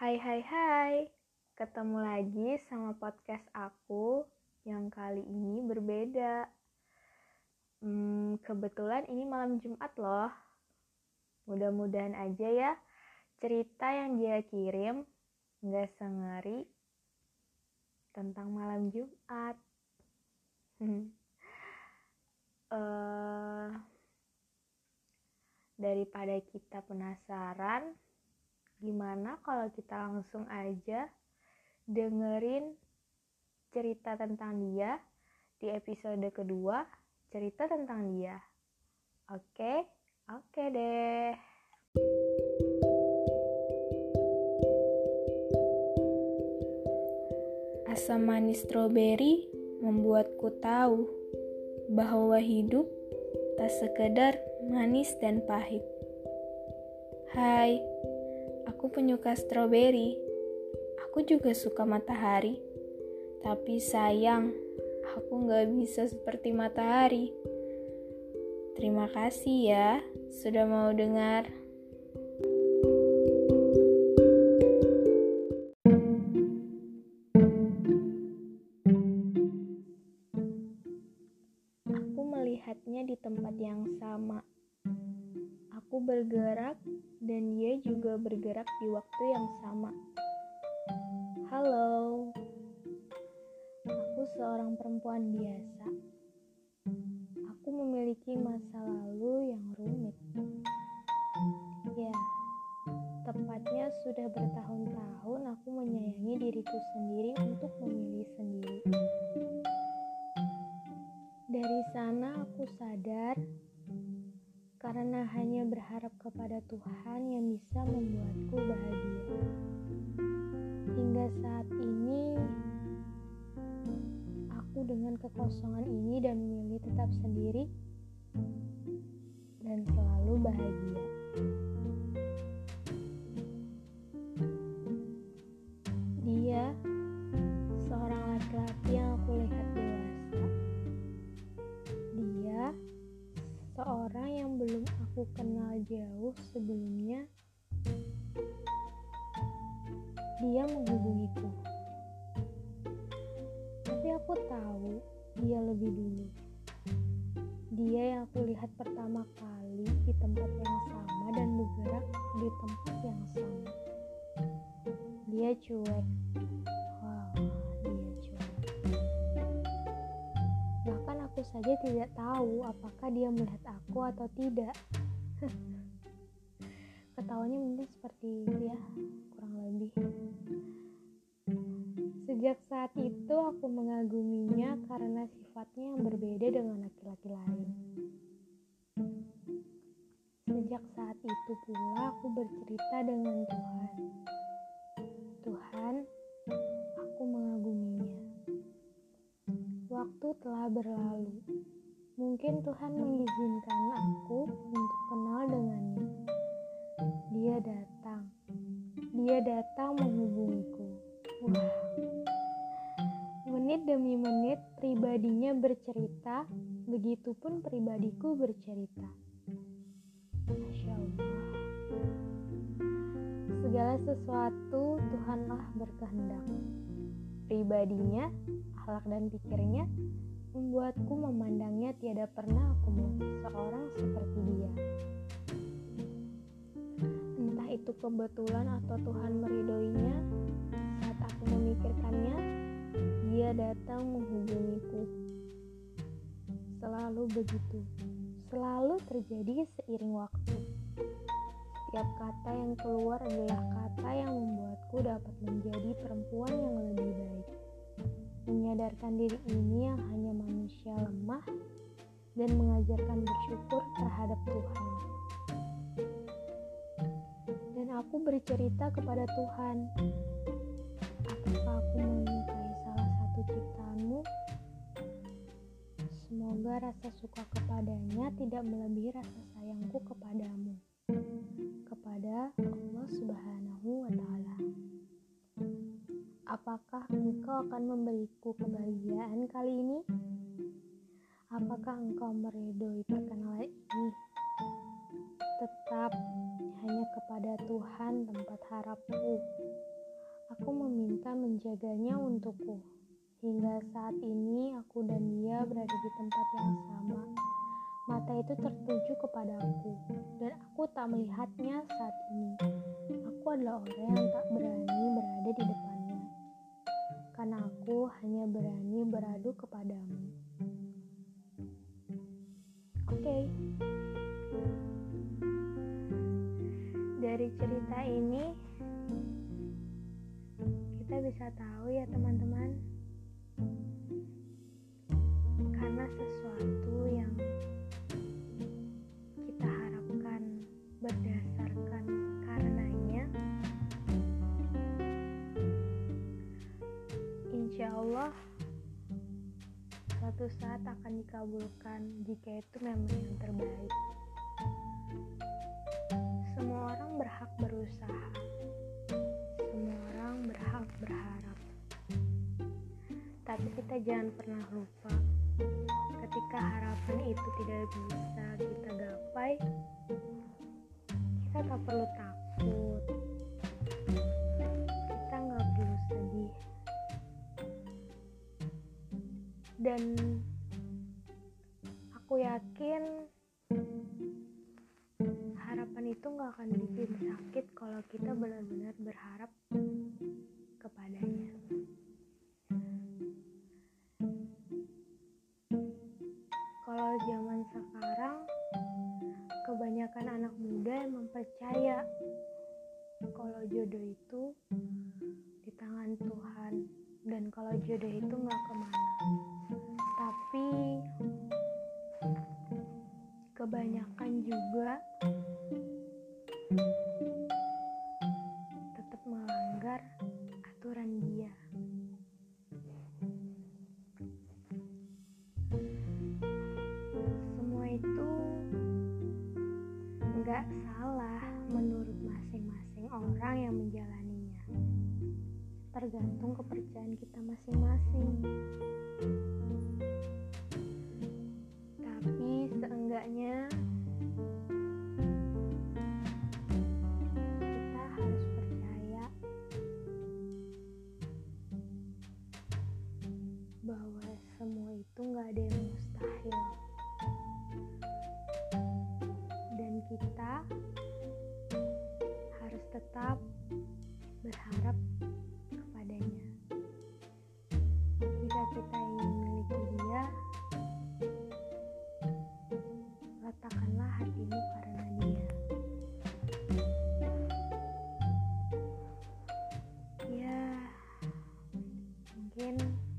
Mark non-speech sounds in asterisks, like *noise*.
Hai hai hai, ketemu lagi sama podcast aku yang kali ini berbeda. Hmm, kebetulan ini malam Jumat loh. Mudah-mudahan aja ya cerita yang dia kirim nggak sengeri tentang malam Jumat. uh, *laughs* daripada kita penasaran, Gimana kalau kita langsung aja dengerin cerita tentang dia di episode kedua, cerita tentang dia. Oke, oke deh. Asam manis stroberi membuatku tahu bahwa hidup tak sekedar manis dan pahit. Hai, Aku penyuka stroberi. Aku juga suka matahari. Tapi sayang, aku gak bisa seperti matahari. Terima kasih ya sudah mau dengar. Aku melihatnya di tempat yang sama. Aku bergerak dan dia juga bergerak di waktu yang sama. Halo, aku seorang perempuan biasa. Aku memiliki masa lalu yang rumit. Ya, tepatnya sudah bertahun-tahun aku menyayangi diriku sendiri untuk kepada Tuhan yang bisa membuatku bahagia. Hingga saat ini, aku dengan kekosongan ini dan memilih tetap sendiri dan selalu bahagia. Dia seorang laki-laki yang aku lihat dewasa. Dia seorang yang aku kenal jauh sebelumnya, dia menghubungiku. Tapi aku tahu dia lebih dulu. Dia yang aku lihat pertama kali di tempat yang sama dan bergerak di tempat yang sama. Dia cuek, aku saja tidak tahu apakah dia melihat aku atau tidak. *laughs* Ketawanya mungkin seperti itu ya, kurang lebih. Sejak saat itu aku mengaguminya karena sifatnya yang berbeda dengan laki-laki lain. Sejak saat itu pula aku bercerita dengan Tuhan. Tuhan, aku mengaguminya. Waktu telah berlalu. Mungkin Tuhan mengizinkan aku untuk kenal dengannya. Dia datang. Dia datang menghubungiku. Wah. Menit demi menit pribadinya bercerita, begitupun pribadiku bercerita. Masya Allah. Segala sesuatu Tuhanlah berkehendak. Pribadinya akhlak dan pikirnya membuatku memandangnya tiada pernah aku melihat seorang seperti dia. Entah itu kebetulan atau Tuhan meridoinya, saat aku memikirkannya, dia datang menghubungiku. Selalu begitu, selalu terjadi seiring waktu. Setiap kata yang keluar adalah kata yang membuatku dapat menjadi perempuan yang lebih baik menyadarkan diri ini yang hanya manusia lemah dan mengajarkan bersyukur terhadap Tuhan. Dan aku bercerita kepada Tuhan, apakah aku menyukai salah satu ciptaanmu? Semoga rasa suka kepadanya tidak melebihi rasa sayangku kepadamu, kepada Allah Subhanahu wa Ta'ala. Apakah engkau akan memberiku kebahagiaan kali ini? Apakah engkau meridoi perkenalan ini? Tetap hanya kepada Tuhan tempat harapku. Aku meminta menjaganya untukku. Hingga saat ini aku dan dia berada di tempat yang sama. Mata itu tertuju kepada aku, dan aku tak melihatnya saat ini. Aku adalah orang yang tak berani berada di depannya, karena aku hanya berani beradu kepadamu. Okay. Dari cerita ini kita bisa tahu ya teman-teman karena sesuatu yang kita harapkan berdasarkan karenanya insya Allah suatu saat akan dikabulkan jika itu memang yang terbaik. Semua orang berhak berusaha. Semua orang berhak berharap. Tapi kita jangan pernah lupa ketika harapan itu tidak bisa kita gapai kita tak perlu takut dan aku yakin harapan itu nggak akan bikin sakit kalau kita benar-benar berharap kepadanya. Kalau zaman sekarang, kebanyakan anak muda yang mempercaya kalau jodoh itu di tangan Tuhan dan kalau jodoh itu nggak ke mana. Tapi kebanyakan juga Tergantung kepercayaan kita masing-masing. Tapi seenggaknya mungkin